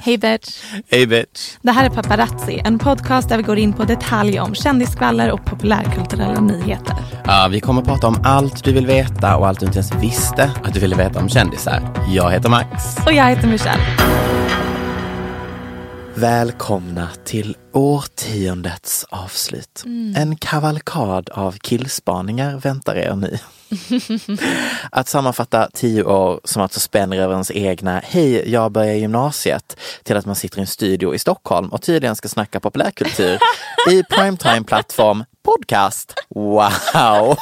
Hej bitch! Hej bitch! Det här är Paparazzi, en podcast där vi går in på detalj om kändisskvaller och populärkulturella nyheter. Ja, vi kommer att prata om allt du vill veta och allt du inte ens visste att du ville veta om kändisar. Jag heter Max. Och jag heter Michelle. Välkomna till årtiondets avslut. En kavalkad av killspaningar väntar er nu. Att sammanfatta tio år som alltså spänner över ens egna Hej, jag börjar gymnasiet till att man sitter i en studio i Stockholm och tydligen ska snacka populärkultur i primetime-plattform podcast. Wow!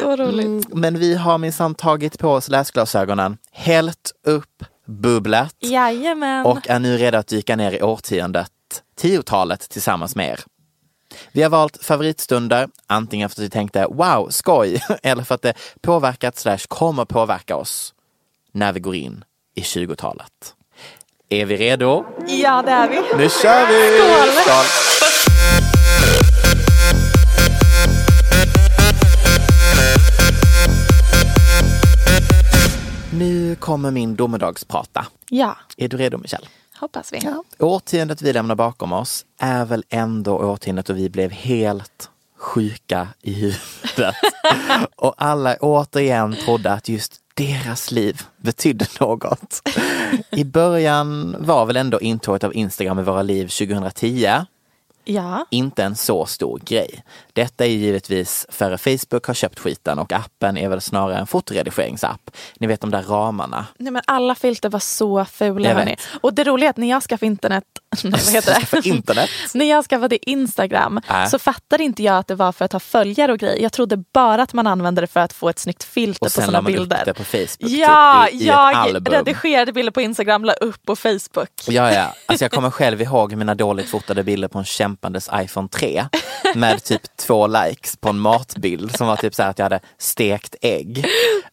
Så roligt. Men vi har minsann tagit på oss läsglasögonen, hällt upp Jajamän. och är nu redo att dyka ner i årtiondet, tiotalet tillsammans med er. Vi har valt favoritstunder, antingen för att vi tänkte wow, skoj, eller för att det påverkat slash kommer påverka oss när vi går in i 20-talet. Är vi redo? Ja, det är vi. Nu kör vi! Skål! Skål! Nu kommer min domedagsprata. Ja, Är du redo Michelle? Hoppas vi. Årtiondet vi lämnar bakom oss är väl ändå årtiondet då vi blev helt sjuka i huvudet. och alla återigen trodde att just deras liv betydde något. I början var väl ändå intåget av Instagram i våra liv 2010 Ja. inte en så stor grej. Detta är givetvis före Facebook har köpt skiten och appen är väl snarare en fotoredigeringsapp. Ni vet de där ramarna. Nej, men alla filter var så fula. Hörni. Och det roliga är att när jag skaffade internet, nej, vad heter det? Internet. när jag skaffade Instagram Äh. så fattade inte jag att det var för att ha följare och grejer. Jag trodde bara att man använde det för att få ett snyggt filter Och på sen sina bilder. upp det på Facebook. Ja, typ, i, jag redigerade bilder på Instagram, la upp på Facebook. Ja, ja. Alltså jag kommer själv ihåg mina dåligt fotade bilder på en kämpandes iPhone 3 med typ två likes på en matbild som var typ så här att jag hade stekt ägg.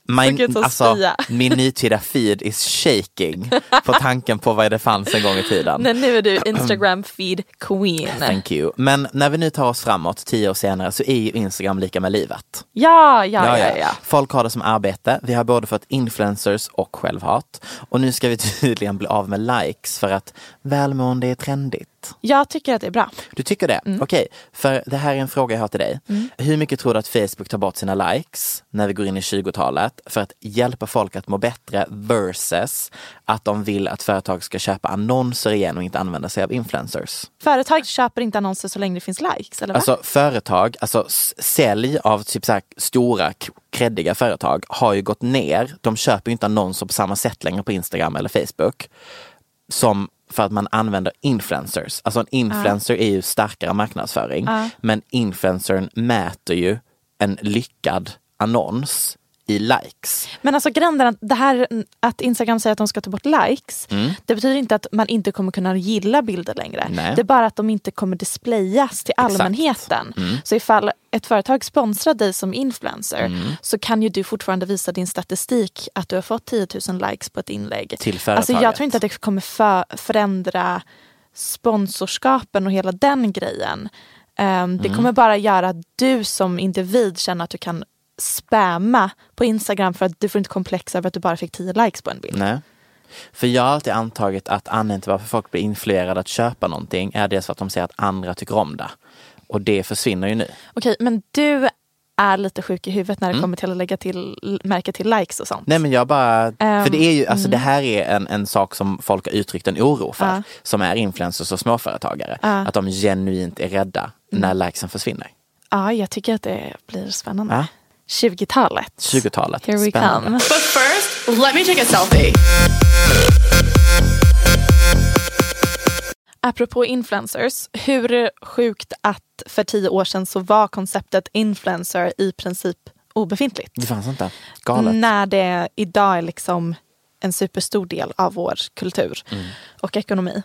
Som alltså, min nutida feed is shaking på tanken på vad det fanns en gång i tiden. Nej, nu är du Instagram feed queen. Thank you. Men när vi nu tar oss framåt tio år senare så är ju Instagram lika med livet. Ja, ja, ja, ja. Folk har det som arbete. Vi har både fått influencers och självhat. Och nu ska vi tydligen bli av med likes för att välmående är trendigt. Jag tycker att det är bra. Du tycker det? Mm. Okej, för det här är en fråga jag har till dig. Hur mycket tror du att Facebook tar bort sina likes när vi går in i 20-talet för att hjälpa folk att må bättre versus att de vill att företag ska köpa annonser igen och inte använda sig av influencers? Företag köper inte annonser så länge det finns likes, eller? Alltså företag, alltså sälj av typ så här stora kreddiga företag har ju gått ner. De köper inte annonser på samma sätt längre på Instagram eller Facebook. Som för att man använder influencers. Alltså en influencer är ju starkare marknadsföring. Men influencern mäter ju en lyckad annons i likes. Men alltså grejen är att det här att Instagram säger att de ska ta bort likes, Mm. det betyder inte att man inte kommer kunna gilla bilder längre. Nej. Det är bara att de inte kommer displayas till allmänheten. Mm. Så ifall ett företag sponsrar dig som influencer Mm. så kan ju du fortfarande visa din statistik att du har fått 10 000 likes på ett inlägg. Till Alltså jag tror inte att det kommer för, förändra sponsorskapen och hela den grejen. Mm. Det kommer bara göra att du som individ känner att du kan spamma på Instagram för att du får inte komplex över att du bara fick 10 likes på en bild. Nej. För jag har alltid antagit att anledningen till varför folk blir influerade att köpa någonting är dels för att de ser att andra tycker om det. Och det försvinner ju nu. Okej, men du är lite sjuk i huvudet när det kommer till att lägga till märke till likes och sånt. Mm. Nej men jag bara, för det är ju, alltså mm. det här är en, en sak som folk har uttryckt en oro för. Ja. Som är influencers och småföretagare. Mm. Att de genuint är rädda när likesen försvinner. Ja, jag tycker att det blir spännande. Ja. 20-talet. 20-talet. Here we Spännande. come. But first, let me take a selfie. Apropå influencers, hur sjukt att för tio år sedan så var konceptet influencer i princip obefintligt. Det fanns inte. Galet. När det idag är liksom en superstor del av vår kultur Mm. och ekonomi.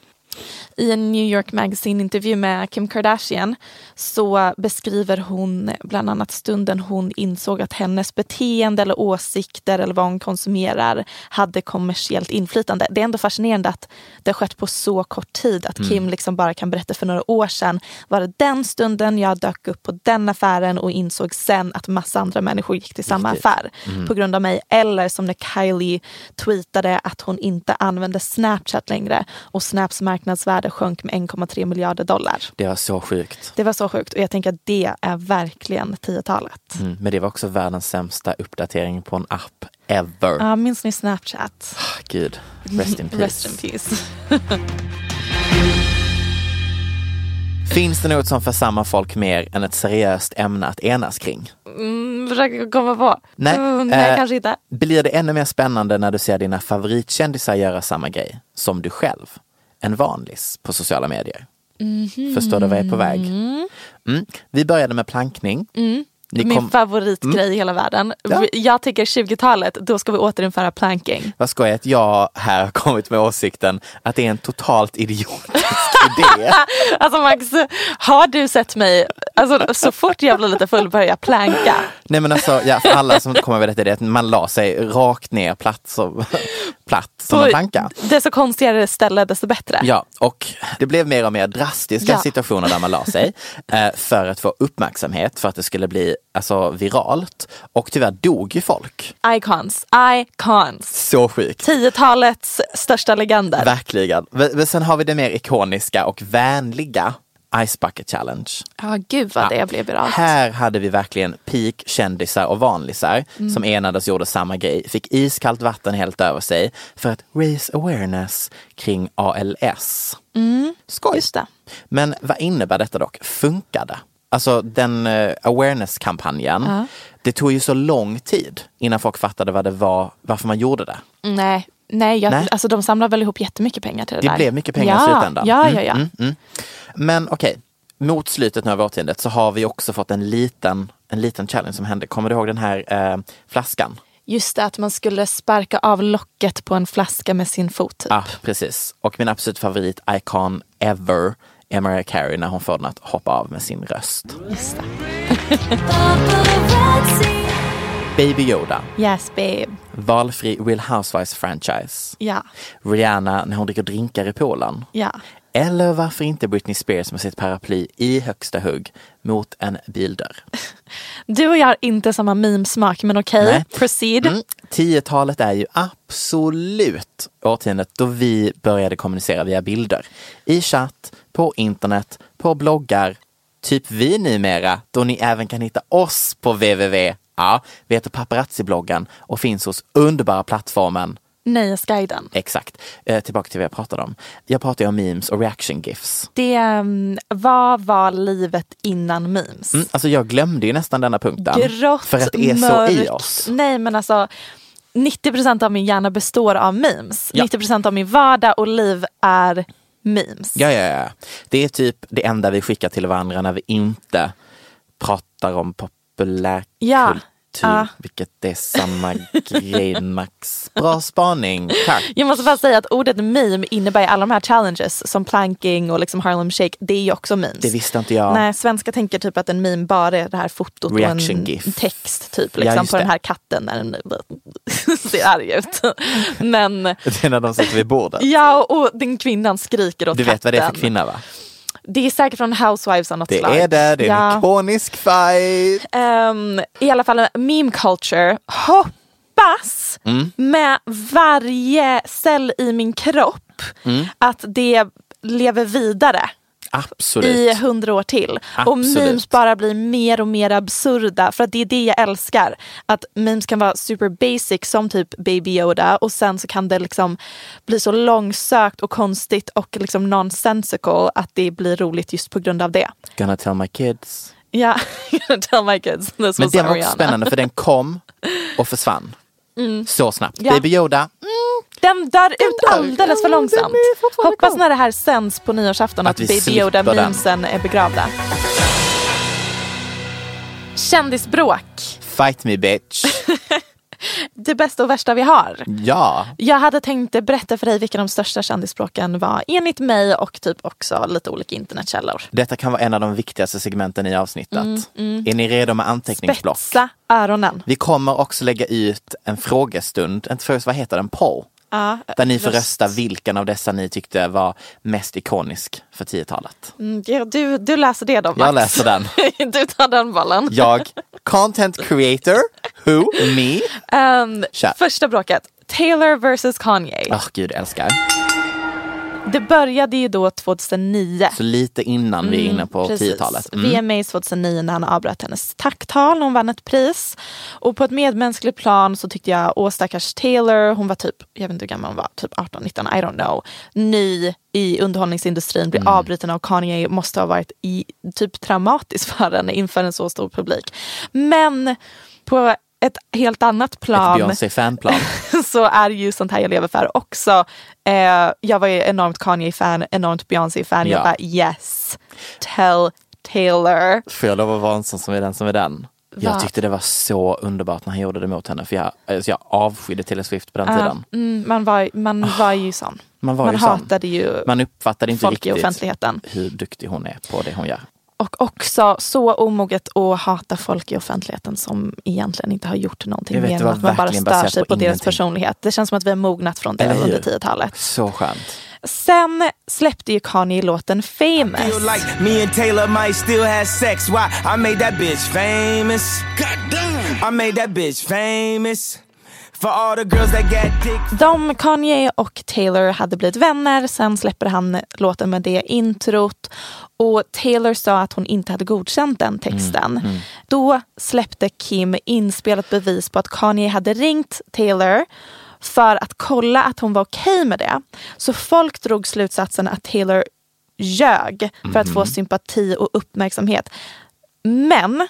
I en New York Magazine-intervju med Kim Kardashian så beskriver hon bland annat stunden hon insåg att hennes beteende eller åsikter eller vad hon konsumerar hade kommersiellt inflytande. Det är ändå fascinerande att det har skett på så kort tid. Att Kim liksom bara kan berätta för några år sedan var det den stunden jag dök upp på den affären och insåg sen att massa andra människor gick till samma Riktigt. affär på grund av mig. Eller som när Kylie tweetade att hon inte använde Snapchat längre och Snaps marknadsvärde sjönk med 1,3 miljarder dollar. Det var så sjukt. Det var så sjukt och jag tänker att det är verkligen 10-talet. Mm. Men det var också världens sämsta uppdatering på en app ever. Ja, minns ni Snapchat? Gud, rest in peace. Rest in peace. Finns det något som församlar folk mer än ett seriöst ämne att enas kring? Mm, försöker komma på. Nej, Mm, nej eh, kanske inte. Blir det ännu mer spännande när du ser dina favoritkändisar göra samma grej som du själv? En vanlis på sociala medier. Förstår du vad jag är på väg? Mm. Vi började med plankning. Ni Min kom- favoritgrej i hela världen. Ja. Jag tycker 20-talet, då ska vi återinföra planking. Vad ska jag att jag här har kommit med åsikten att det är en totalt idiotisk idé. Alltså Max, har du sett mig, alltså, så fort jag blir lite full börjar jag planka. Nej men alltså, ja, för alla som inte kommer med detta, det är att man la sig rakt ner platt som, platt som en planka. Desto konstigare ställe desto bättre. Ja, och det blev mer och mer drastiska Ja. situationer där man la sig eh, för att få uppmärksamhet, för att det skulle bli alltså, viralt. Och tyvärr dog ju folk. Icons, icons. Så sjukt. 10-talets största legender. Verkligen. Men men sen har vi det mer ikoniska och vänliga Ice Bucket Challenge. Ja, gud vad det blev viralt. Här hade vi verkligen peak kändisar och vanlisar Mm. som enades och gjorde samma grej. Fick iskallt vatten helt över sig för att raise awareness kring ALS. Skoj! Mm. Just det. Men vad innebär detta dock? Funkar det? Alltså den uh, awareness-kampanjen, det tog ju så lång tid innan folk fattade vad det var, varför man gjorde det. Nej, nej, jag, Nej. Alltså, de samlar väl ihop jättemycket pengar till det, Det där. blev mycket pengar ja, i slutändan. Ja, Mm, ja, ja. mm, mm. Men okej, mot slutet nu av årtiondet så har vi också fått en liten, en liten challenge som hände. Kommer du ihåg den här eh, flaskan? Just det, att man skulle sparka av locket på en flaska med sin fot. Typ. Ja, precis. Och min absolut favorit icon ever är Mariah Carey när hon får den att hoppa av med sin röst. Just det. Baby Yoda, Yes babe. valfri Real Housewives franchise. Ja, Rihanna när hon dricker drinkar i poolen. ja. Eller varför inte Britney Spears med sitt paraply i högsta hugg mot en bildörr. Du och jag har inte samma memesmak men okej, Nej. proceed. Mm. 10-talet är ju absolut årtiondet då vi började kommunicera via bilder. I chatt, på internet, på bloggar. Typ vi numera, då ni även kan hitta oss på www. Ja, vi heter Paparazzi-bloggen och finns hos underbara plattformen Nöjesguiden. Exakt. Eh, tillbaka till vad jag pratade om. Jag pratade om memes och reaction gifs. Det, um, vad var livet innan memes? Mm, alltså jag glömde ju nästan denna punkten. Grått, för att det är mörkt. så i oss. Nej men alltså 90% av min hjärna består av memes. Ja. 90% av min vardag och liv är memes. Ja, ja, ja. Det är typ det enda vi skickar till varandra när vi inte pratar om populärkultur. Ja, ja. Vilket är samma grej Max. Bra spaning, tack. Jag måste bara säga att ordet meme innebär alla de här challenges som planking och liksom Harlem Shake. Det är ju också memes. Det visste inte jag. Nej, svenska tänker typ att en meme bara är det här fotot Reaction och en gif. text typ Ja, liksom, just på den det. här katten när den ser arg ut. Men Det är när de sitter vid bordet. ja, och den kvinnan skriker åt Du katten. vet vad det är för kvinna va? Det är säkert från Housewives av något Det slag. är det, det är en Ja. ikonisk fight. Ehm, I alla fall meme culture. Hoppas Mm. med varje cell i min kropp Mm. att det lever vidare Absolut. i hundra år till. Och Absolut. memes bara blir mer och mer absurda för att det är det jag älskar. Att memes kan vara super basic som typ Baby Yoda och sen så kan det liksom bli så långsökt och konstigt och liksom nonsensical att det blir roligt just på grund av det. Gonna tell my kids. Ja, tell my kids. This Men den var också spännande för den kom och försvann. Så snabbt. Ja. Baby Yoda, Den dör ut dör. alldeles för långsamt. den Hoppas när det här sänds på nyårsafton att, Att vi Baby den. Yoda-memesen är begravda. Kändisbråk. fight me bitch. Det bästa och värsta vi har. ja, Jag hade tänkt berätta för dig vilka de största kändisbråken var enligt mig och typ också lite olika internetkällor. detta kan vara en av de viktigaste segmenten i avsnittet. Är ni redo med anteckningsblock? Spetsa öronen. Vi kommer också lägga ut en frågestund, inte först, vad heter den? Poll. Ja, Där ni får röst. rösta vilken av dessa ni tyckte var mest ikonisk för 10-talet. Mm, du, du läser det då Max. Jag läser den. du tar den bollen. Jag, content creator, who, me. Kör. första bråket. Taylor versus Kanye. Åh gud, älskar. Det började ju då 2009. Så lite innan vi är inne på Precis. 10-talet. Mm. VMAs 2009 när han avbröt hennes tacktal hon vann ett pris. Och på ett medmänskligt plan så tyckte jag, åh stackars Taylor, hon var typ, jag vet inte hur gammal hon var, typ 18, 19, I don't know. Ny i underhållningsindustrin, blir Mm. avbruten av Kanye, måste ha varit i, typ traumatiskt för henne inför en så stor publik. Men på ett helt annat Ett plan Beyoncé-fanplan. så är ju sånt här jag lever för också. Eh, jag var ju enormt Kanye-fan, enormt Beyoncé-fan. Ja. Jag bara yes, tell Taylor. Får jag lov att vara en sån som är den som är den? Jag Va? tyckte det var så underbart när han gjorde det mot henne för jag, alltså jag avskydde Taylor Swift på den Ja, tiden. mm, man var, man var ju sån. Man var man ju sån. hatade ju Man uppfattade inte folk i riktigt offentligheten. hur duktig hon är på det hon gör. Och också så omoget att hata folk i offentligheten som egentligen inte har gjort någonting Jag vet, mer än att man bara stör baserat sig på på deras personlighet. Det känns som att vi har mognat från det under 10-talet. Så skönt. Sen släppte ju Kanye låten Famous. Like me and Taylor might still have sex. Why? I made that bitch famous. Goddamn. I made that bitch famous. De, Kanye och Taylor hade blivit vänner, sen släpper han låten med det introt. Och Taylor sa att hon inte hade godkänt den texten. Då släppte Kim inspelat bevis på att Kanye hade ringt Taylor för att kolla att hon var okej med det. Så folk drog slutsatsen att Taylor ljög för att få sympati och uppmärksamhet. Men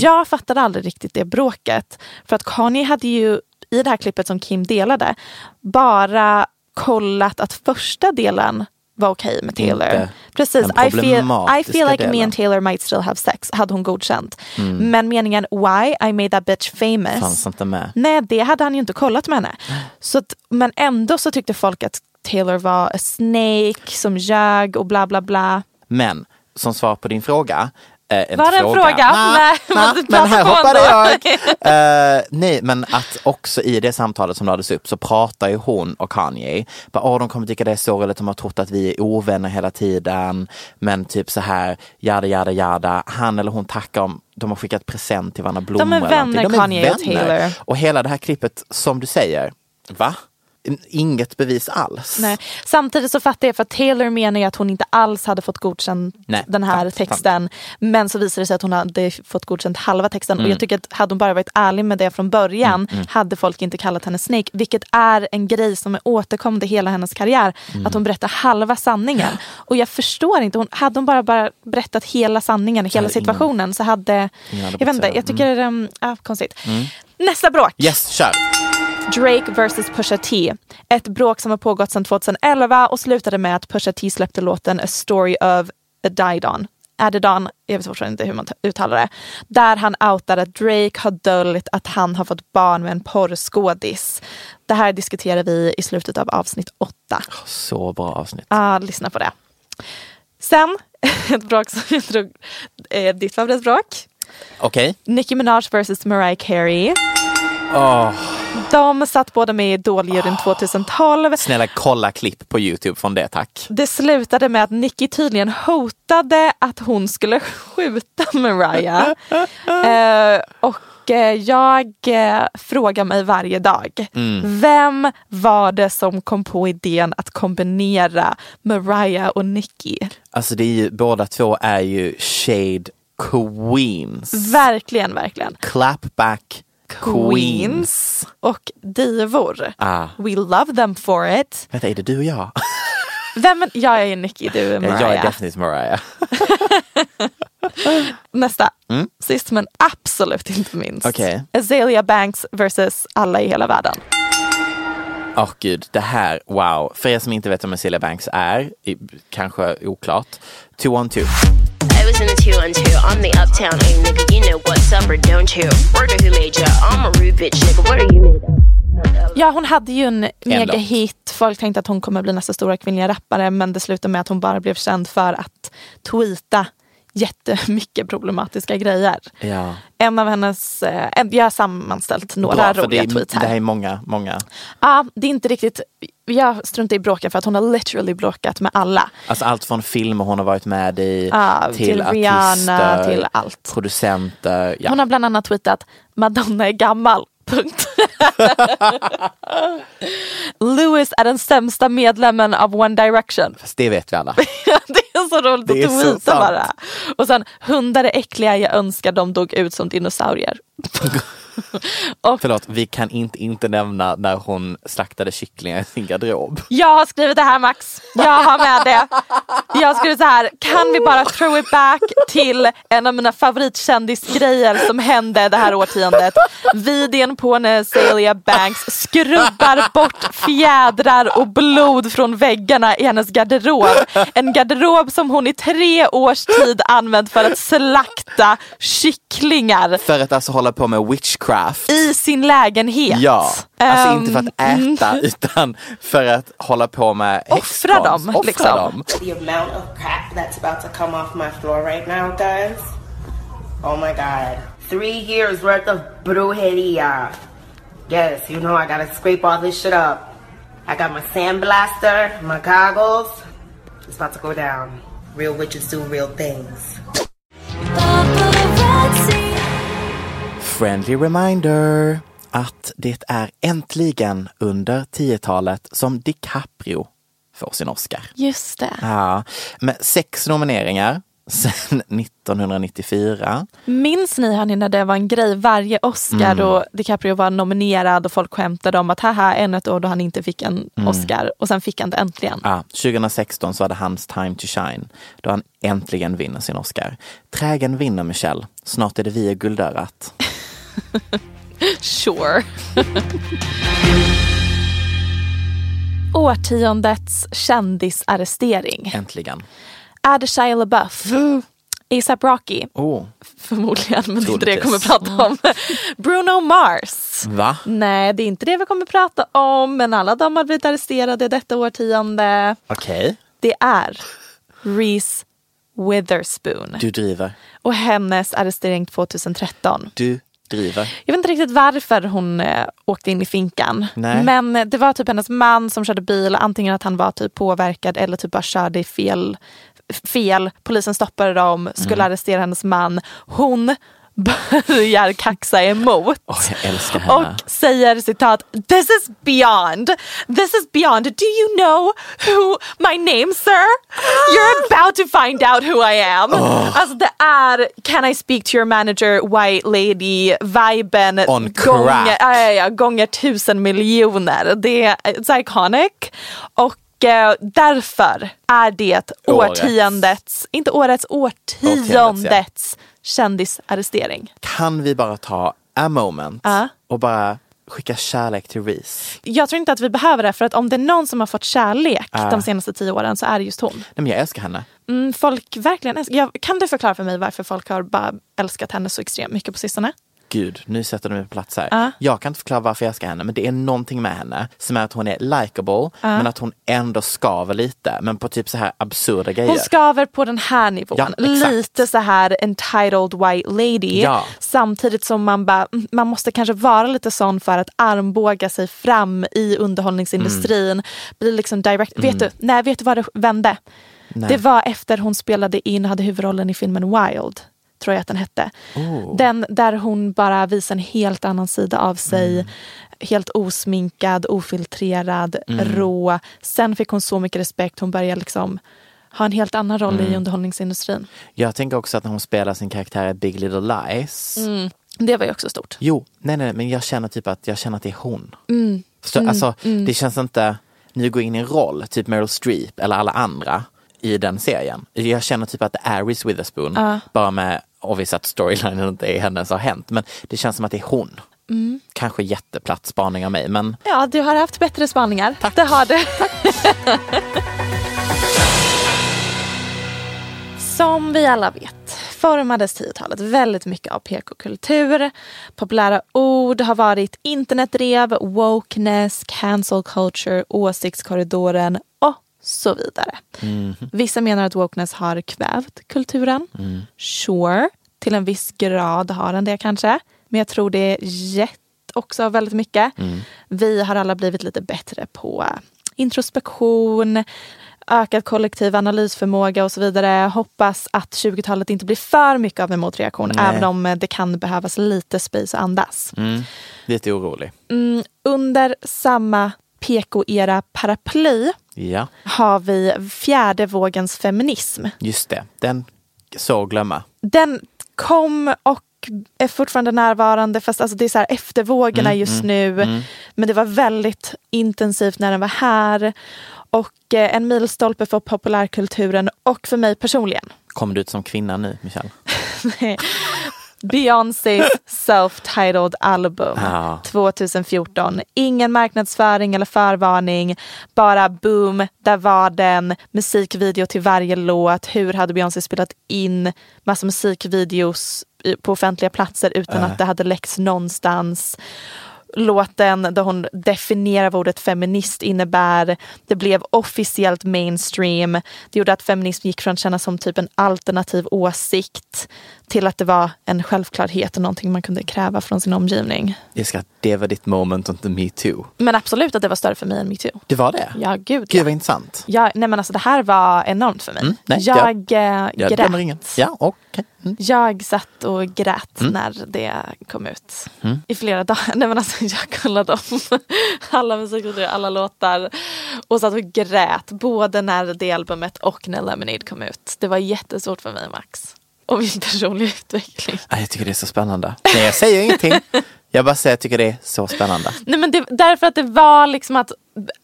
jag fattade aldrig riktigt det bråket. För att Kanye hade ju i det här klippet som Kim delade bara kollat att första delen var okej med Taylor. Inte Precis, I feel, I feel like me delen. and Taylor might still have sex hade hon godkänt. Men meningen why I made that bitch famous Fanns inte med. Nej, det hade han ju inte kollat med henne. Så att, men ändå så tyckte folk att Taylor var a snake som ljög och bla bla bla. Men som svar på din fråga. Eh, inte Var det en fråga? Nah, Nej, nah, men här hoppade jag. Eh, nej, men att också i det samtalet som lades upp så pratar ju hon och Kanye. Bara, Åh, de kommer tycka det är sorgligt, de har trott att vi är ovänner hela tiden. Men typ så här, jada jada jada. Han eller hon tackar om, de har skickat present till varandra, blommor De är eller någonting. vänner, Kanye och Taylor. Och hela det här klippet, som du säger, va? Inget bevis alls. Nej. Samtidigt så fattar jag för att Taylor menar ju att hon inte alls hade fått godkänt Nej, den här sant, texten. Men så visade det sig att hon hade fått godkänt halva texten. Mm. Och jag tycker att hade hon bara varit ärlig med det från början hade folk inte kallat henne Snake. Vilket är en grej som är återkommande hela hennes karriär. Mm. Att hon berättar halva sanningen. Och jag förstår inte, hon, hade hon bara, bara berättat hela sanningen, hela ingen- situationen så hade... hade jag vet inte, jag tycker det är ah, konstigt. Nästa bråk. Yes, kör! Drake vs Pusha T. Ett bråk som har pågått sedan 2011 och slutade med att Pusha T släppte låten A Story of a Didon. Adidon, jag vet fortfarande inte hur man uttalar det. Där han outar att Drake har döljt att han har fått barn med en porrskådis. Det här diskuterar vi i slutet av avsnitt 8. Så bra avsnitt. Ah, lyssna på det. Sen, ett bråk som jag tror är ditt favoritbråk. Okej. Nicki Minaj vs Mariah Carey. Åh, De satt båda med i Idoljuryn 2012. Snälla kolla klipp på Youtube från det tack. Det slutade med att Nicki tydligen hotade att hon skulle skjuta Mariah. eh, och eh, jag eh, frågar mig varje dag, vem var det som kom på idén att kombinera Mariah och Nicki? Alltså det är ju, båda två är ju shade queens. Verkligen, verkligen. Clapback queens. Och divor. Ah. We love them for it. Vänta, är det du och jag? Vem, jag är Nicki, du är Mariah. Jag är definitivt Mariah. Nästa. Sist men absolut inte minst. Okej. Azalea Banks versus alla i hela världen. Åh gud, det här, wow. För er som inte vet vem Celia Banks är, kanske oklart. 212. I was in the two on two. I'm the uptown A nigga. You know what's up or don't you? Word who made ya? I'm a rude bitch nigga. What are you made of? Ja, hon hade ju en megahit. Folk tänkte att hon kommer bli nästa stora kvinnliga rappare men det slutade med att hon bara blev känd för att tweeta jättemycket problematiska grejer. Ja. En av hennes, eh, jag har sammanställt några Bra, roliga det, är- tweets det här här. är många, många. Ja, det är inte riktigt, jag struntar i bråken för att hon har literally bråkat med alla. Alltså allt från filmer hon har varit med i Ja, till, till Rihanna, artister, till allt. producenter. Ja. Hon har bland annat tweetat Madonna är gammal. Punkt. Lewis är den sämsta medlemmen av One Direction. Fast det vet vi alla. det är så roligt Det att tweeta bara. Och sen hundar är äckliga, jag önskar de dog ut som dinosaurier. Förlåt, vi kan inte inte nämna när hon slaktade kycklingar i sin garderob. Jag har skrivit det här Max. Jag har med det. Jag har skrivit så här. Kan vi bara throw it back till en av mina favoritkändisgrejer som hände det här årtiondet. Videon på när Celia Banks skrubbar bort fjädrar och blod från väggarna i hennes garderob. En garderob som hon i tre års tid använt för att slakta kycklingar För att alltså hålla på med witchcraft. i sin lägenhet. Ja, alltså Ehm, inte för att ehm, mm. äta utan för att hålla på med Offra dem, Offra liksom. dem. The amount of crap that's about to come off my floor right now, guys. Oh my god. Three years worth of brujeria. Yes, you know I gotta scrape all this shit up. I got my sandblaster, my goggles. It's about to go down. Real witches do real things. Friendly reminder att det är äntligen under 10-talet som DiCaprio får sin Oscar. Just det. Ja, med sex nomineringar sedan 1994. Minns ni hörni när det var en grej varje Oscar då DiCaprio var nominerad och folk skämtade om att haha ännu ett år då han inte fick en Oscar och sen fick han det äntligen. Ja, 2016 så hade hans time to shine då han äntligen vinner sin Oscar. Trägen vinner Michelle. Snart är det vi i guldörat. Sure. Årtiondets kändisarrestering. Äntligen. Är det Shia LaBeouf? ASAP Rocky? Oh, Förmodligen, men det är inte det jag kommer prata om. Bruno Mars? va? Nej, det är inte det vi kommer prata om, men alla de har blivit arresterade detta årtionde. Okej, Det är Reese Witherspoon du driver. och hennes arrestering 2013. Du driver. Jag vet inte riktigt varför hon eh, åkte in i finkan. Nej. Men eh, det var typ hennes man som körde bil. Antingen att han var typ påverkad eller typ bara körde i fel. fel. Polisen stoppade dem, skulle Mm. arrestera hennes man. Hon börjar kaxa emot. Henne. Och säger citat, this is beyond, this is beyond, do you know who my name sir? You're about to find out who I am. Alltså det är can I speak to your manager white lady viben gånger, ja, gånger tusen miljoner. Det är it's iconic. Och eh, därför är det Årets. årtiondets, inte årets, årtiondets kändisarrestering. Kan vi bara ta a moment Ja. och bara skicka kärlek till Reese? Jag tror inte att vi behöver det för att om det är någon som har fått kärlek Ah. de senaste tio åren så är det just hon. Nej, men jag älskar henne. Mm, folk verkligen älskar, jag, Kan du förklara för mig varför folk har bara älskat henne så extremt mycket på sistone? Gud, nu sätter du mig på plats här. Ja. Jag kan inte förklara varför jag älskar henne, men det är någonting med henne som är att hon är likable, men att hon ändå skaver lite, men på typ så här absurda grejer. Hon skaver på den här nivån. Ja. Lite så här entitled white lady. Ja. Samtidigt som man bara, mm, man måste kanske vara lite sån för att armbåga sig fram i underhållningsindustrin. Mm. Bli liksom direct. Vet du, nej vet du vad det vände? Nej. Det var efter hon spelade in, hade huvudrollen i filmen Wild. Tror jag att den hette. Oh. Den där hon bara visar en helt annan sida av sig. Mm. Helt osminkad, ofiltrerad, Mm. rå. Sen fick hon så mycket respekt. Hon började liksom ha en helt annan roll Mm. i underhållningsindustrin. Jag tänker också att när hon spelar sin karaktär i Big Little Lies. Mm. Det var ju också stort. Jo, nej, nej, men jag känner typ att jag känner att det är hon. Mm. Förstår, alltså, det känns inte, nu går in i en roll, typ Meryl Streep eller alla andra i den serien. Jag känner typ att det är Reese Witherspoon, bara med, obviously att storylinen inte är hennes har hänt, men det känns som att det är hon. Mm. Kanske jätteplatt spaning av mig, men Ja, du har haft bättre spaningar. Det har du. Som vi alla vet formades 10-talet väldigt mycket av PK-kultur. Populära ord har varit internetdrev, wokeness, cancel culture, åsiktskorridoren och så vidare. Vissa menar att wokeness har kvävt kulturen. Sure, till en viss grad har den det kanske. Men jag tror det är gett också väldigt mycket. Vi har alla blivit lite bättre på introspektion, ökad kollektiv analysförmåga och så vidare. Hoppas att 20-talet inte blir för mycket av en motreaktion Nej. även om det kan behövas lite space att andas. mm, lite orolig. Mm, under samma PK-era paraply Ja, har vi fjärde vågens feminism. just det. Den så glömma. Den kom och är fortfarande närvarande fast alltså det är så här eftervågorna Mm, just nu. Men det var väldigt intensivt när den var här. Och eh, en milstolpe för populärkulturen och för mig personligen. Kommer du ut som kvinna nu, Michelle? Beyoncés self-titled album Ja. 2014. Ingen marknadsföring eller förvarning. Bara boom, där var den. Musikvideo till varje låt. Hur hade Beyoncé spelat in massa musikvideos på offentliga platser utan att det hade läckts någonstans. Låten där hon definierar vad ordet feminist innebär. Det blev officiellt mainstream. Det gjorde att feminism gick från att kännas som typ en alternativ åsikt till att det var en självklarhet och någonting man kunde kräva från sin omgivning. Jag ska att det var ditt moment och inte metoo. Men absolut att det var större för mig än metoo. Det var det? Ja, gud Gud ja. vad intressant. ja. Nej men alltså det här var enormt för mig. Mm, nej, jag eh, Jag grät. ingen. Ja, okej. Mm. Jag satt och grät när det kom ut. I flera dagar. Nej men alltså jag kollade om alla musikvideor, alla låtar. Och satt och grät. Både när det albumet och när Lemonade kom ut. Det var jättesvårt för mig Max. Och min personliga utveckling. Jag tycker det är så spännande. Nej, jag säger ingenting. Jag bara säger jag tycker det är så spännande. Nej men det, därför att det var liksom att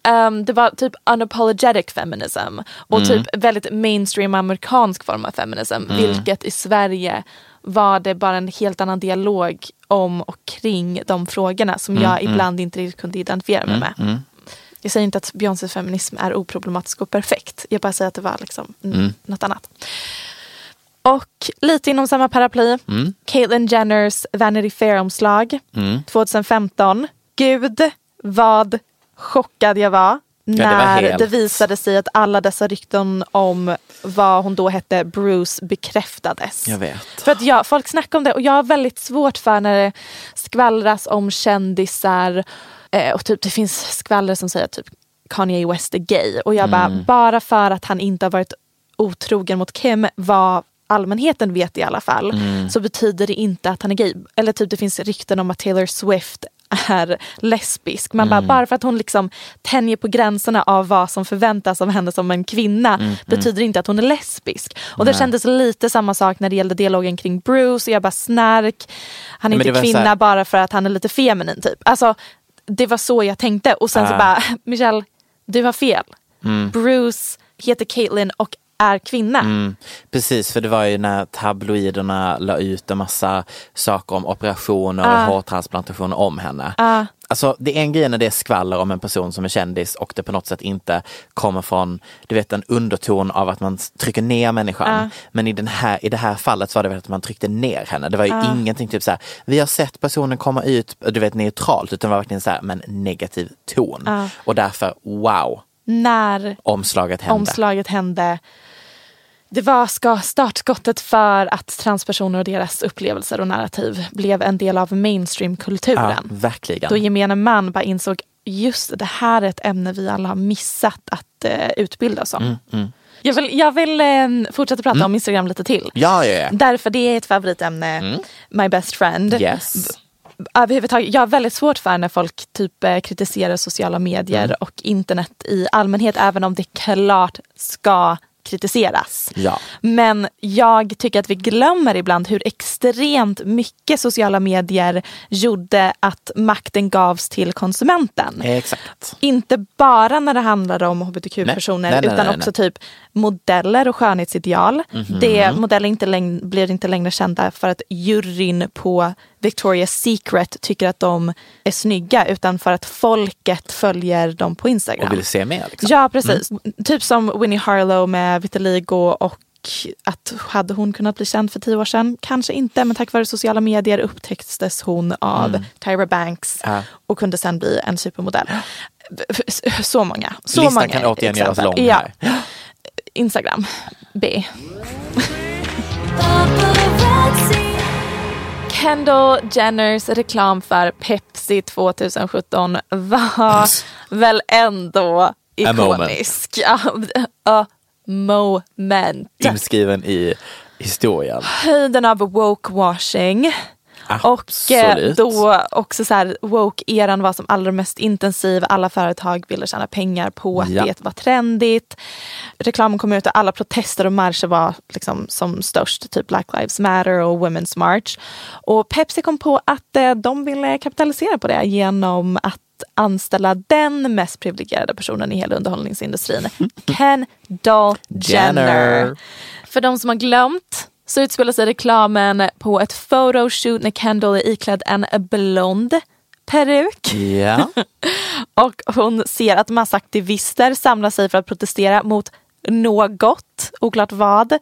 ehm, det var typ unapologetic feminism och typ väldigt mainstream amerikansk form av feminism. Vilket i Sverige var det bara en helt annan dialog om och kring de frågorna som jag ibland inte riktigt kunde identifiera mig med. Jag säger inte att Beyoncés feminism är oproblematisk och perfekt. Jag bara säger att det var liksom mm. något annat. Och lite inom samma paraply, Caitlyn Jenners Vanity Fair-omslag 2015. Gud vad chockad jag var det var när helt- det visade sig att alla dessa rykten om vad hon då hette Bruce bekräftades. Jag vet. För att jag, folk snackar om det och jag har väldigt svårt för när det skvallras om kändisar eh, och typ det finns skvaller som säger typ Kanye West är gay och jag bara, bara för att han inte har varit otrogen mot Kim vad allmänheten vet i alla fall så betyder det inte att han är gay. Eller typ det finns rykten om att Taylor Swift är lesbisk. Man bara, bara för att hon liksom tänjer på gränserna av vad som förväntas av henne som en kvinna betyder inte att hon är lesbisk. Och det kändes lite samma sak när det gällde dialogen kring Bruce och jag bara snark. Han är det inte så kvinna här- bara för att han är lite feminin typ. Alltså det var så jag tänkte och sen så Ah. bara Michelle, du har fel. Mm. Bruce heter Caitlyn och är kvinna. Mm, precis, för det var ju när tabloiderna la ut en massa saker om operationer och Ah. hårtransplantationer om henne. Ah. Alltså det är en grej när det är skvaller om en person som är kändis och det på något sätt inte kommer från, du vet en underton av att man trycker ner människan. Ah. Men i, den här, i det här fallet så var det väl att man tryckte ner henne. Det var ju Ah. ingenting typ så här, vi har sett personen komma ut, du vet neutralt, utan det var verkligen så här, men negativ ton. Ah. Och därför, wow, När omslaget hände. omslaget hände. Det var ska startskottet för att transpersoner och deras upplevelser och narrativ blev en del av Ja, mainstreamkulturen. verkligen. Då gemene man bara insåg just det här är ett ämne vi alla har missat att eh, utbilda oss om. Mm, mm. Jag vill, jag vill eh, fortsätta prata om Instagram lite till. Ja, ja, ja. Därför det är ett favoritämne, my best friend. Yes. Överhuvudtaget, jag har väldigt svårt för när folk typ eh, kritiserar sociala medier Mm. och internet i allmänhet, även om det klart ska kritiseras. Ja. Men jag tycker att vi glömmer ibland hur extremt mycket sociala medier gjorde att makten gavs till konsumenten. Exakt. Inte bara när det handlar om hbtq-personer utan också typ modeller och skönhetsideal. Mhm. Det, modeller inte läng- blir inte längre kända för att juryn på Victoria's Secret tycker att de är snygga utan för att folket följer dem på Instagram. Och vill se mer. Liksom. Ja precis. Typ som Winnie Harlow med vitiligo och att hade hon kunnat bli känd för tio år sedan? Kanske inte, men tack vare sociala medier upptäcktes hon av Mm. Tyra Banks Ja. och kunde sen bli en supermodell. Så många. Så Listan många kan återigen göras exempel. lång Ja. Instagram, B. Kendall Jenners reklam för Pepsi 2017 var väl ändå A moment. ikonisk. A moment. Inskriven i historien. Höjden av woke-washing. Och eh, då också så här, woke-eran var som allra mest intensiv. Alla företag ville tjäna pengar på att Ja. det var trendigt. Reklamen kom ut och alla protester och marscher var liksom som störst. Typ Black Lives Matter och Women's March. Och Pepsi kom på att eh, de ville kapitalisera på det genom att anställa den mest privilegierade personen i hela underhållningsindustrin. Kendall Jenner. Jenner. För de som har glömt så utspelar sig reklamen på ett photoshoot när Kendall är iklädd en blond peruk. Ja. Och hon ser att massa aktivister samlar sig för att protestera mot något, oklart vad.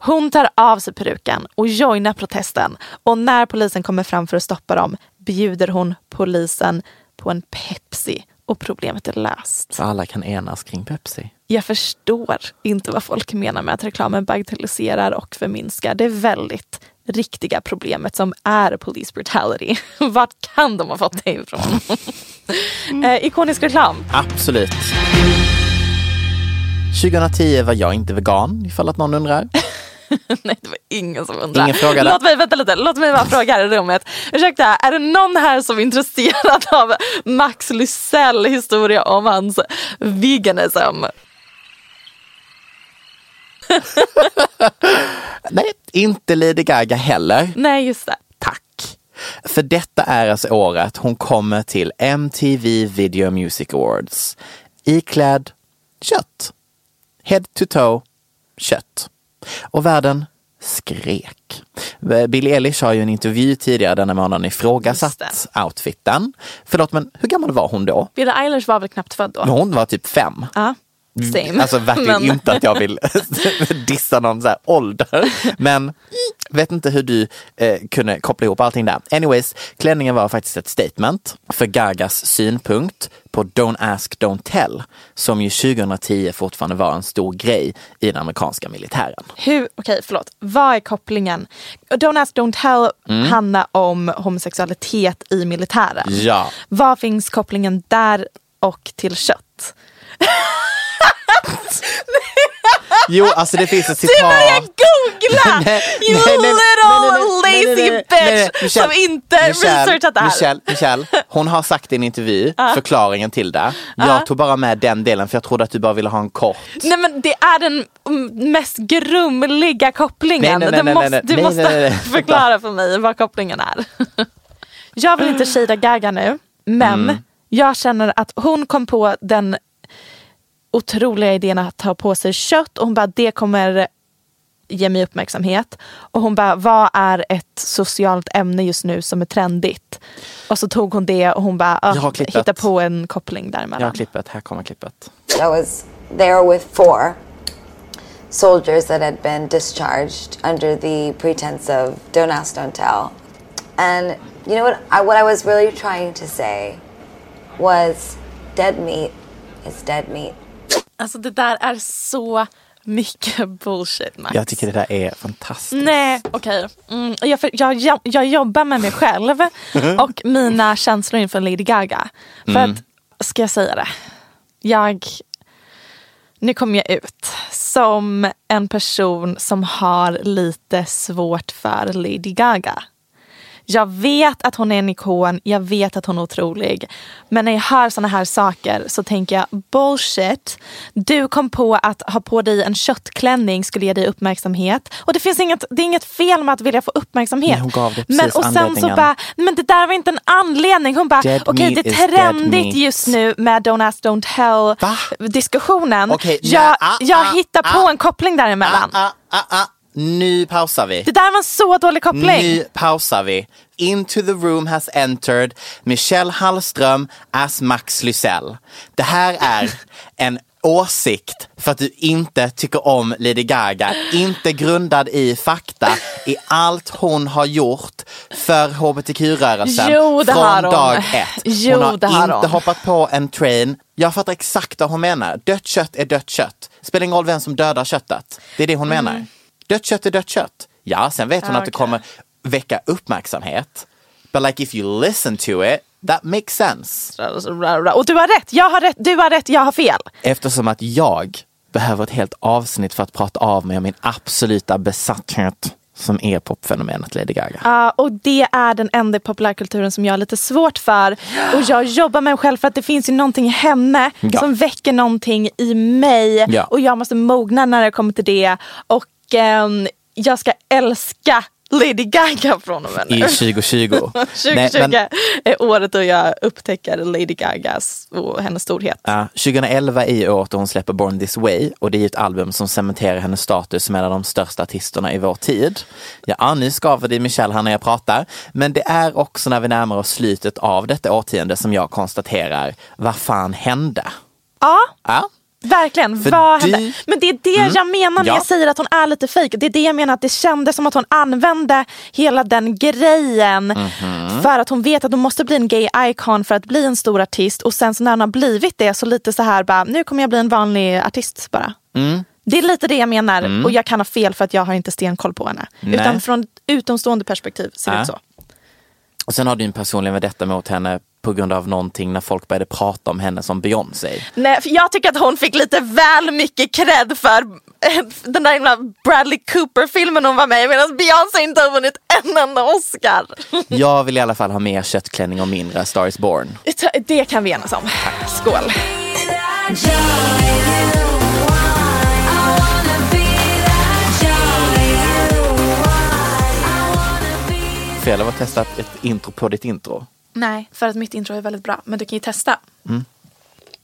Hon tar av sig peruken och joinar protesten. Och när polisen kommer fram för att stoppa dem bjuder hon polisen på en Pepsi och problemet är löst. Så alla kan enas kring Pepsi. Jag förstår inte vad folk menar med att reklamen bagatelliserar och förminskar det väldigt riktiga problemet som är police brutality. Vart kan de ha fått det ifrån? eh, ikonisk reklam. Absolut. 2010 var jag inte vegan, ifall att någon undrar. Nej, det var ingen som undrade. Ingen frågade. Låt mig, vänta lite, låt mig bara fråga här i rummet. Ursäkta, är det någon här som är intresserad av Max Lysell historia om hans veganism? Nej, inte Lady Gaga heller. Nej, just det. Tack. För detta är alltså året hon kommer till MTV Video Music Awards iklädd kött. Head to toe kött. Och världen skrek. Billie Eilish har ju en intervju tidigare denna månaden ifrågasatt outfiten. Förlåt, men hur gammal var hon då? Billie Eilish var väl knappt född då? Hon var typ fem. Ja, same. Alltså verkligen Men- inte att jag vill dissa någon så här ålder. Men vet inte hur du eh, kunde koppla ihop allting där. Anyways, klänningen var faktiskt ett statement för Gagas synpunkt på Don't ask, don't tell. Som ju 2010 fortfarande var en stor grej i den amerikanska militären. Hur, okej förlåt, vad är kopplingen? Don't ask, don't tell Mm. handlar om homosexualitet i militären. Ja. Vad finns kopplingen där och till kött? Jo, alltså det finns ett Du citat. börjar googla! Nej, you nej, nej, little lazy nej, nej, nej, nej, bitch Michelle, som inte Michelle, researchat det här. Michelle, Michelle, hon har sagt i en intervju Ja. förklaringen till det. Ja. Jag tog bara med den delen för jag trodde att du bara ville ha en kort. Nej men det är den mm, mest grumliga kopplingen. Nej, nej, nej, du nej, måste, du nej, måste nej, nej, nej. förklara för mig vad kopplingen är. jag vill inte shada Gaga nu, men Mm. jag känner att hon kom på den otroliga idén att ta på sig kött och hon bara det kommer ge mig uppmärksamhet. Och hon bara vad är ett socialt ämne just nu som är trendigt? Och så tog hon det och hon bara Jag har ah, hitta på en koppling Jag däremellan. har klippet, här kommer klippet. I was there with four soldiers that had been discharged under the pretense of don't ask, don't tell. And you know what? I, what I was really trying to say was dead meat is dead meat. Alltså det där är så mycket bullshit Max. Jag tycker det där är fantastiskt. Nej, okej. Mm, jag, för- jag, jag, jag jobbar med mig själv och mina känslor inför Lady Gaga. För Mm. att, ska jag säga det? Jag, nu kommer jag ut som en person som har lite svårt för Lady Gaga. Jag vet att hon är en ikon, jag vet att hon är otrolig. Men när jag hör såna här saker så tänker jag bullshit. Du kom på att ha på dig en köttklänning skulle ge dig uppmärksamhet. Och det finns inget, det är inget fel med att vilja få uppmärksamhet. Nej, hon gav det men, precis och sen så bara, men det där var inte en anledning. Hon bara, okej meat det är trendigt just nu med Don't ask, don't tell Va? diskussionen. Okej, jag ah, jag ah, hittar på ah, en koppling däremellan. Ah, ah, ah. Nu pausar vi. Det där var en så dålig koppling. Nu pausar vi. Into the room has entered Michelle Hallström as Max Lysell. Det här är en åsikt för att du inte tycker om Lady Gaga. Inte grundad i fakta, i allt hon har gjort för hbtq-rörelsen Jo, det från dag ett. Jo, hon har har inte hon. hoppat på en train. Jag fattar exakt vad hon menar. Dött kött är dött kött. Spelar ingen roll vem som dödar köttet. Det är det hon menar. Dött kött är dött kött. Ja, sen vet hon. Ah, att det kommer väcka uppmärksamhet. But like if you listen to it, that makes sense. Och du har rätt, jag har rätt, du har rätt, jag har fel. Eftersom att jag behöver ett helt avsnitt för att prata av mig om min absoluta besatthet som är popfenomenet Lady Gaga. Ja, och det är den enda i populärkulturen som jag har lite svårt för. Och jag jobbar med mig själv för att det finns ju någonting i henne Ja. som väcker någonting i mig. Ja. Och jag måste mogna när det kommer till det. Och ehm, jag ska älska Lady Gaga från och med I nu. 2020. 2020 Nej, men- är året då jag upptäcker Lady Gagas och hennes storhet. Ja, 2011 är året då hon släpper Born This Way och det är ett album som cementerar hennes status som en av de största artisterna i vår tid. Ja, nu skaver det i Michelle här när jag pratar, men det är också när vi närmar oss slutet av detta årtionde som jag konstaterar, vad fan hände? Ja, Ja, Verkligen, För vad du- hände? Men det är det jag menar när Ja. jag säger att hon är lite fejk. Det är det jag menar att det kändes som att hon använde hela den grejen Mhm. för att hon vet att hon måste bli en gay icon för att bli en stor artist och sen så när hon har blivit det så lite så här bara, nu kommer jag bli en vanlig artist bara. Mm. Det är lite det jag menar och jag kan ha fel för att jag har inte stenkoll på henne. Nej. Utan från utomstående perspektiv ser det Ja. ut så. och sen har du en personligen vendetta mot henne på grund av någonting när folk började prata om henne som Beyoncé. Nej, för jag tycker att hon fick lite väl mycket cred för eh, den där himla Bradley Cooper-filmen hon var med i medan Beyoncé inte har vunnit en enda Oscar. Jag vill i alla fall ha mer köttklänning och mindre Star is born. Det kan vi enas om. Skål. Fel av att testa ett intro på ditt intro. Nej, för att mitt intro är väldigt bra. Men du kan ju testa.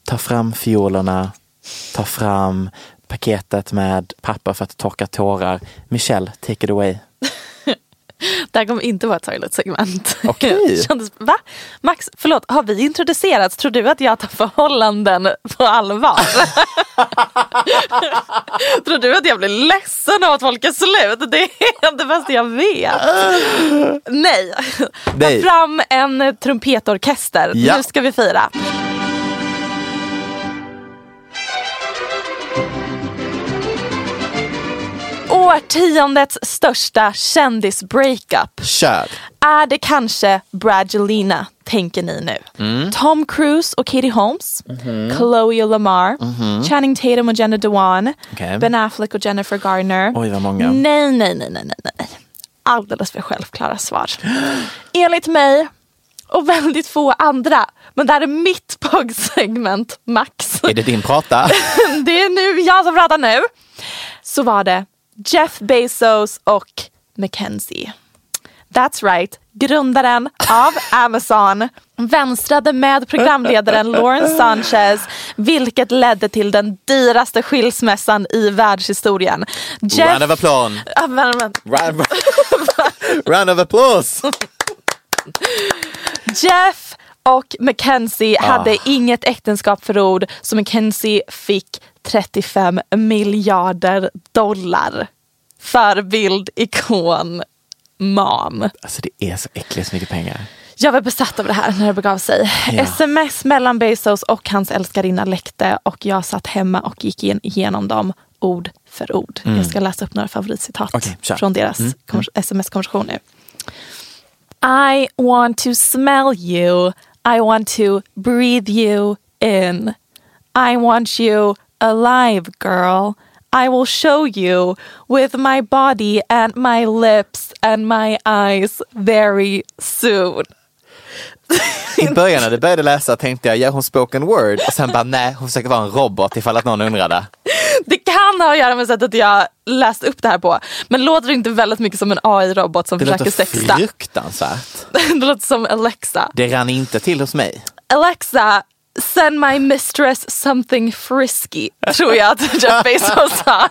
Ta fram fiolerna, ta fram paketet med papper för att torka tårar. Michelle, take it away. Det här kommer inte vara ett toilet-segment. Okej. Kändes- Va? Max, förlåt, har vi introducerats? Tror du att jag tar förhållanden på allvar? Tror du att jag blir ledsen av att folk är slut? Det är det bästa jag vet. Nej. Ta fram en trumpetorkester. Ja. Nu ska vi fira. Årtiondets största kändis-breakup. Kör! Är det kanske Bradgelina, tänker ni nu? Mm. Tom Cruise och Katie Holmes, Chloe och Lamar, Channing Tatum och Jenna Dewan. Okej. Ben Affleck och Jennifer Garner. Oj, vad många. Nej, nej, nej, nej, nej, nej. Alldeles för självklara svar. Enligt mig och väldigt få andra, men det här är mitt POG-segment, Max. Är det din prata? det är nu jag som pratar nu. Så var det Jeff Bezos och Mackenzie. That's right, grundaren av Amazon, vänstrade med programledaren Lauren Sanchez vilket ledde till den dyraste skilsmässan i världshistorien. Round of applause. Round of applause. Jeff och Mackenzie Ah. hade inget äktenskapsförord så Mackenzie fick 35 miljarder dollar. Förebild, ikon, mam. Alltså det är så äckligt mycket pengar. Jag var besatt av det här när det begav sig. Ja. Sms mellan Bezos och hans älskarinna läckte och jag satt hemma och gick in igenom dem ord för ord. Mm. Jag ska läsa upp några favoritcitat kör. från deras Mm, konvers- sms-konversation nu. I want to smell you. I want to breathe you in. I want you alive, girl. I will show you with my body and my lips and my eyes very soon. I början när du började läsa tänkte jag, gör hon spoken word? Och sen bara, nej, hon försöker vara en robot ifall att någon undrade. Det ha att göra med sättet jag läst upp det här på. Men låter det inte väldigt mycket som en AI-robot som Det försöker låter sexta? fruktansvärt. det låter som Alexa. Det rann inte till hos mig. Alexa, send my mistress something frisky. Tror jag att Jeff Bezos sa.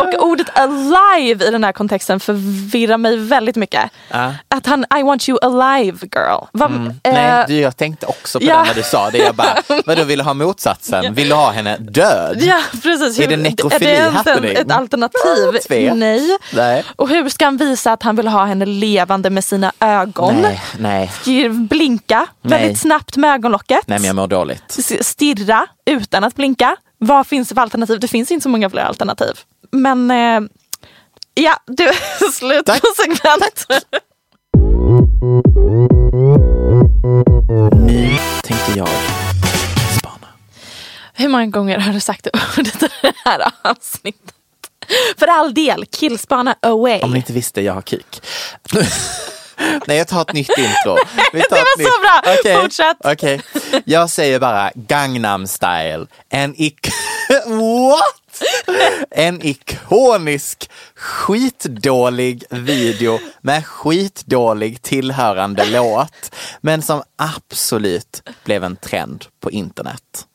Och ordet alive i den här kontexten förvirrar mig väldigt mycket. Ja. Att han, I want you alive girl. Vad- Mm. eh, Nej, du, jag tänkte också på ja. det när du sa det. Jag bara, vadå vill du ha motsatsen? Vill du ha henne död? Ja precis. Är det nekrofili är det happening? ett alternativ? Nej. Nej. Och hur ska han visa att han vill ha henne levande med sina ögon? Nej, nej, Blinka Nej. väldigt snabbt med ögonlocket. nej men jag mår dåligt. Stirra utan att blinka. Vad finns det för alternativ? Det finns inte så många fler alternativ. Men eh, ja, du, slut Tack. på segment. Nu tänkte jag spana. Hur många gånger har du sagt det ordet i det här avsnittet? För all del, killspana away. Om ni inte visste, jag har kuk. Nej, jag tar ett nytt intro. Vi tar Det var så bra. Okej, Fortsätt. okej. Jag säger bara Gangnam style. En ik... What? En ikonisk skitdålig video med skitdålig tillhörande låt. Men som absolut blev en trend på internet.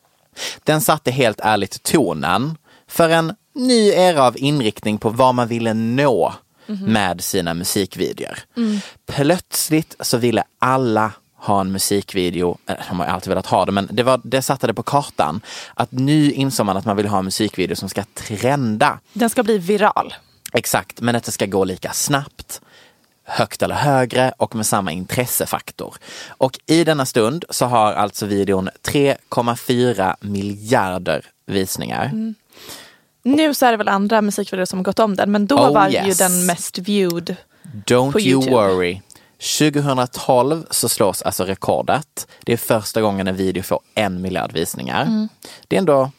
Den satte helt ärligt tonen för en ny era av inriktning på vad man ville nå med sina musikvideor. Plötsligt så ville alla ha en musikvideo, eh, de har alltid velat ha det, men det, var, det satte det på kartan. Att nu insåg man att man vill ha en musikvideo som ska trenda. Den ska bli viral. Exakt, men att det ska gå lika snabbt, högt eller högre och med samma intressefaktor. Och i denna stund så har alltså videon 3,4 miljarder visningar. Nu så är det väl andra musikvideor som gått om den, men då Oh, var ju yes. den mest viewed. Don't på you YouTube. worry. 2012 så slås alltså rekordet. Det är första gången en video får en miljard visningar. Mm. Det är ändå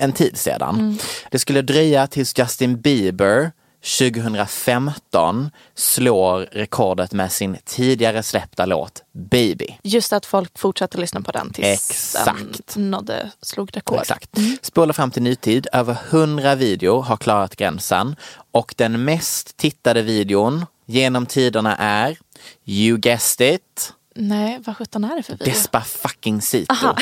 en tid sedan. Det skulle dröja tills Justin Bieber 2015 slår rekordet med sin tidigare släppta låt Baby. Just att folk fortsatte lyssna på den tills Exakt. den nådde, slog rekord. Exakt. Spola fram till nutid. Över 100 videor har klarat gränsen och den mest tittade videon genom tiderna är You guessed it, Nej, vad sjutton är det för video? Despa fucking Sito.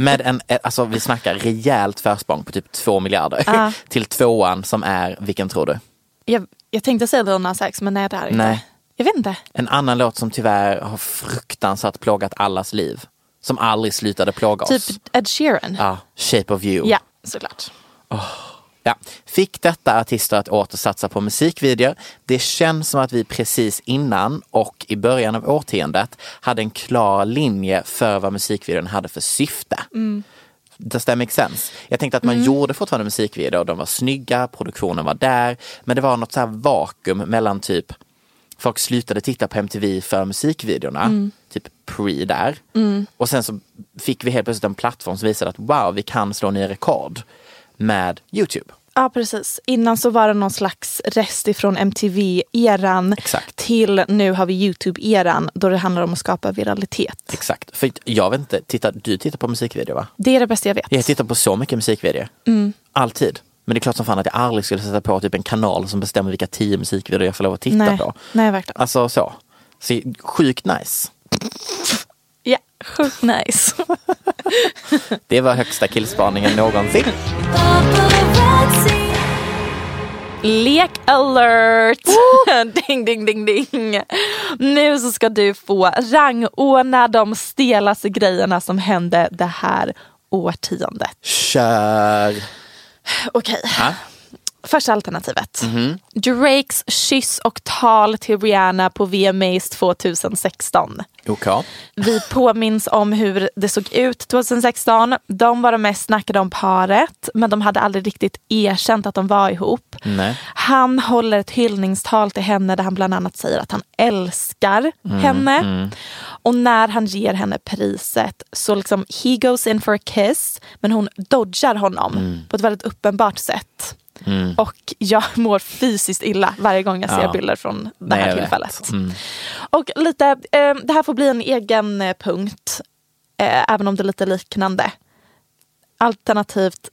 Med en, eh, alltså vi snackar rejält försprång på typ två miljarder Ja. till tvåan som är, vilken tror du? Jag, jag tänkte säga Nas X, men nej det är inte. Nej. Jag vet inte. En annan låt som tyvärr har fruktansvärt plågat allas liv. Som aldrig slutade plåga Typ oss. Ed Sheeran. Ja, Shape of you. Ja, såklart. Ja. Fick detta artister att åter satsa på musikvideor. Det känns som att vi precis innan och i början av årtiondet hade en klar linje för vad musikvideon hade för syfte. Does that make sense? Jag tänkte att man gjorde fortfarande musikvideor, de var snygga, produktionen var där, men det var något så vakuum mellan typ Folk slutade titta på MTV för musikvideorna, typ pre där. Och sen så fick vi helt plötsligt en plattform som visade att wow, vi kan slå nya rekord med Youtube. Ja, precis. Innan så var det någon slags rest ifrån MTV-eran till nu har vi YouTube-eran då det handlar om att skapa viralitet. Exakt. För jag vet inte, titta, du tittar på musikvideo va? Det är det bästa jag vet. Jag tittar på så mycket musikvideor. Alltid. Men det är klart som fan att jag aldrig skulle sätta på typ en kanal som bestämmer vilka tio musikvideor jag får lov att titta Nej. på. Nej, verkligen. Alltså så. så. Sjukt nice. Sjukt nice. Det var högsta killspaningen någonsin. Lek alert! ding, ding, ding, ding. Nu så ska du få rangordna de stelaste grejerna som hände det här årtiondet. Kör! Okej. Ja. Första alternativet. Mhm. Drakes kyss och tal till Rihanna på VMAs 2016. OK. Vi påminns om hur det såg ut 2016. De var de mest snackade om paret men de hade aldrig riktigt erkänt att de var ihop. Nej. Han håller ett hyllningstal till henne där han bland annat säger att han älskar henne. Och när han ger henne priset så liksom he goes in for a kiss men hon dodgar honom på ett väldigt uppenbart sätt. Och jag mår fysiskt illa varje gång jag ser Ja. bilder från det här tillfället. Mm. Och lite, eh, det här får bli en egen eh, punkt, eh, även om det är lite liknande. Alternativt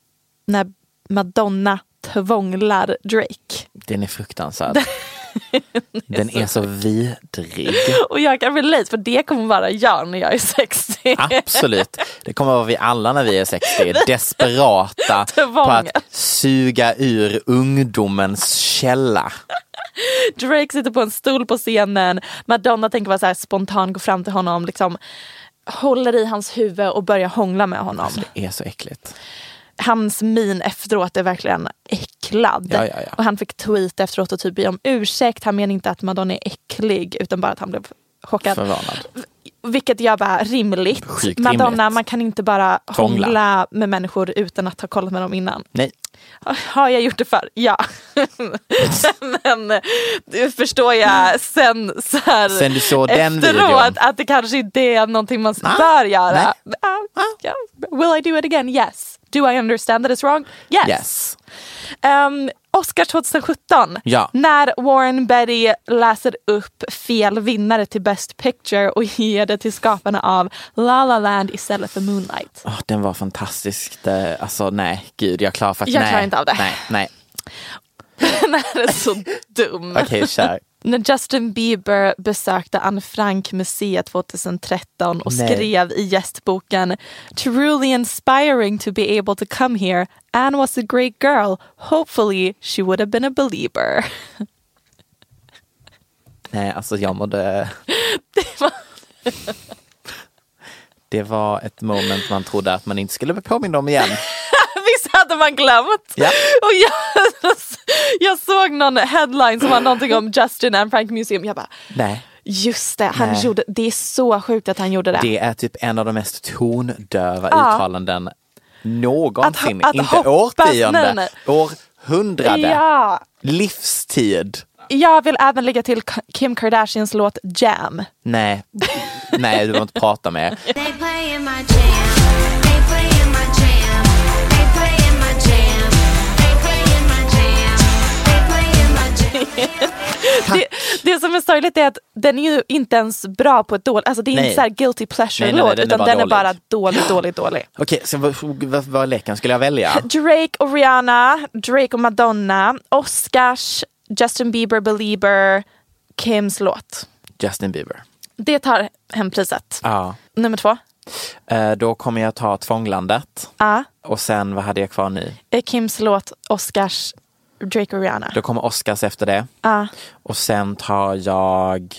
när Madonna tvånglar Drake. Den är fruktansvärd. Den är så vidrig. Och jag kan relate för det kommer vara jag när jag är 60. Absolut. Det kommer vara vi alla när vi är 60. Desperata på att suga ur ungdomens källa. Drake sitter på en stol på scenen, Madonna tänker vara så här spontan, gå fram till honom, liksom håller i hans huvud och börjar hångla med honom. Det är så äckligt. Hans min efteråt är verkligen äcklad. Ja, ja, ja. Och han fick tweet efteråt och typ be om ursäkt. Han menar inte att Madonna är äcklig utan bara att han blev chockad. Förvarnad. Vilket jag bara rimligt. Sjukt Madonna, rimligt. man kan inte bara Hångla. hångla med människor utan att ha kollat med dem innan. Nej. Har jag gjort det för? Ja. Men det förstår jag sen så här Sen du såg den efteråt videon. att det kanske inte är någonting man Ah, bör göra. Ah, ja. Will I do it again? Yes. Do I understand that it's wrong? Yes. Yes. Um, Oscar 2017. Ja. När Warren Betty läser upp fel vinnare till Best Picture och ger det till skaparna av La La Land istället för Moonlight. Åh, den var fantastisk. Det, alltså nej, gud jag klarar faktiskt Jag nej. klarar inte av det. Nej, nej. Den här är så dum. Okej, kör. När Justin Bieber besökte Anne Frank-museet 2013 och Nej. skrev i gästboken Truly inspiring to be able to come here. Anne was a great girl. Hopefully she would have been a belieber. Nej, alltså jag mådde... Det var ett moment man trodde att man inte skulle bli påmind om igen. Hade man glömt? Ja. Och jag, jag såg någon headline som var någonting om Justin Anne Frank Museum. Jag bara, Nej. just det, han Nej. gjorde, det är så sjukt att han gjorde det. Det är typ en av de mest tondöva Ja. uttalanden någonsin. Att- att inte hoppas- årtionde, nej, århundrade, Ja. livstid. Jag vill även lägga till Kim Kardashians låt Jam. Nej, nej du behöver inte prata mer. Det, det som är sorgligt är att den är ju inte ens bra på ett dåligt, alltså det är Nej. inte så här guilty pleasure Nej, nej, nej, låt den är utan den är bara dålig, dålig, dålig. Okej, så vad, vad, vad leken? Skulle jag välja? Drake och Rihanna, Drake och Madonna, Oscars, Justin Bieber, Belieber, Kims låt. Justin Bieber. Det tar hem priset. Ja. Nummer två, Eh, Då kommer jag ta Tvånglandet. ja. Och sen, vad hade jag kvar nu? Kims låt, Oscars, Drake och Rihanna. Då kommer Oscars efter det. Ja. Och sen tar jag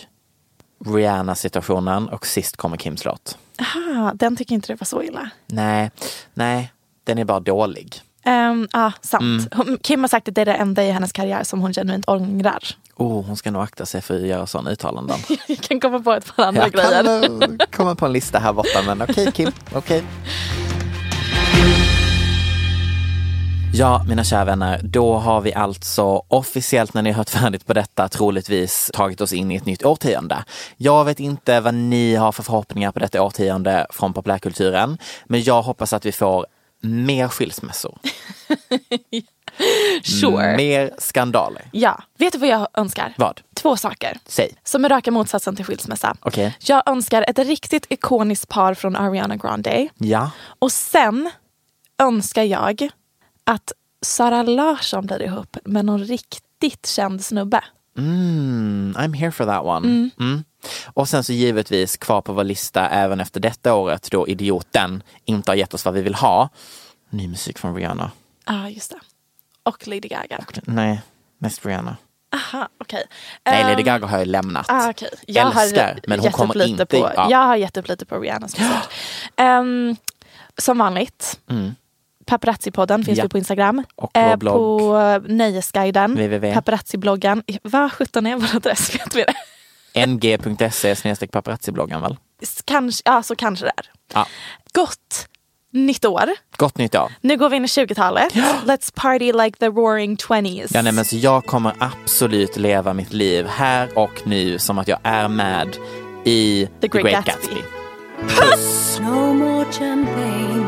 Rihanna-situationen och sist kommer Kims låt. Aha, den tycker inte det var så illa. Nej, nej, den är bara dålig. Um, ja, sant. Mm. Kim har sagt att det är det enda i hennes karriär som hon genuint ångrar. Oh, hon ska nog akta sig för att göra sådana uttalanden. Jag kan komma på ett par andra Jag grejer. kan eh, komma på en lista här borta, men okej Kim, okej. Ja, mina kära vänner, då har vi alltså officiellt när ni har hört färdigt på detta troligtvis tagit oss in i ett nytt årtionde. Jag vet inte vad ni har för förhoppningar på detta årtionde från populärkulturen, men jag hoppas att vi får mer skilsmässor, Sure. mer skandaler. Ja, vet du vad jag önskar? Vad? Två saker. Säg. Som är raka motsatsen till skilsmässa. Okej. Jag önskar ett riktigt ikoniskt par från Ariana Grande. Ja. Och sen önskar jag att Sara Larsson blir ihop med någon riktigt känd snubbe. Mm, I'm here for that one. Mm. Mm. Och sen så givetvis kvar på vår lista även efter detta året då Idioten inte har gett oss vad vi vill ha. Ny musik från Rihanna. Ja, ah, just det. Och Lady Gaga. Nej, mest Rihanna. Aha, okej. Nej, Lady Ehm, Gaga har jag lämnat. Ah, okay. jag Älskar, har men hon kommer inte- På, ja. Jag har gett upp lite på Rihannas musik. Ehm, som vanligt, Mm. Paparazzi-podden finns Ja. vi på Instagram. Och vår blogg. På eh, Nöjesguiden, www. Paparazzi-bloggen. Vad sjutton är vår adress? Vet vi det? ng.se snedstreck paparazzi-bloggen väl? Kanske, ja, så kanske det är. Ja. Gott nytt år. Gott nytt år. Nu går vi in i 20-talet. Let's party like the roaring 20s. Ja, nej, men så jag kommer absolut leva mitt liv här och nu som att jag är med i The Great Gatsby. Puss! No more champagne,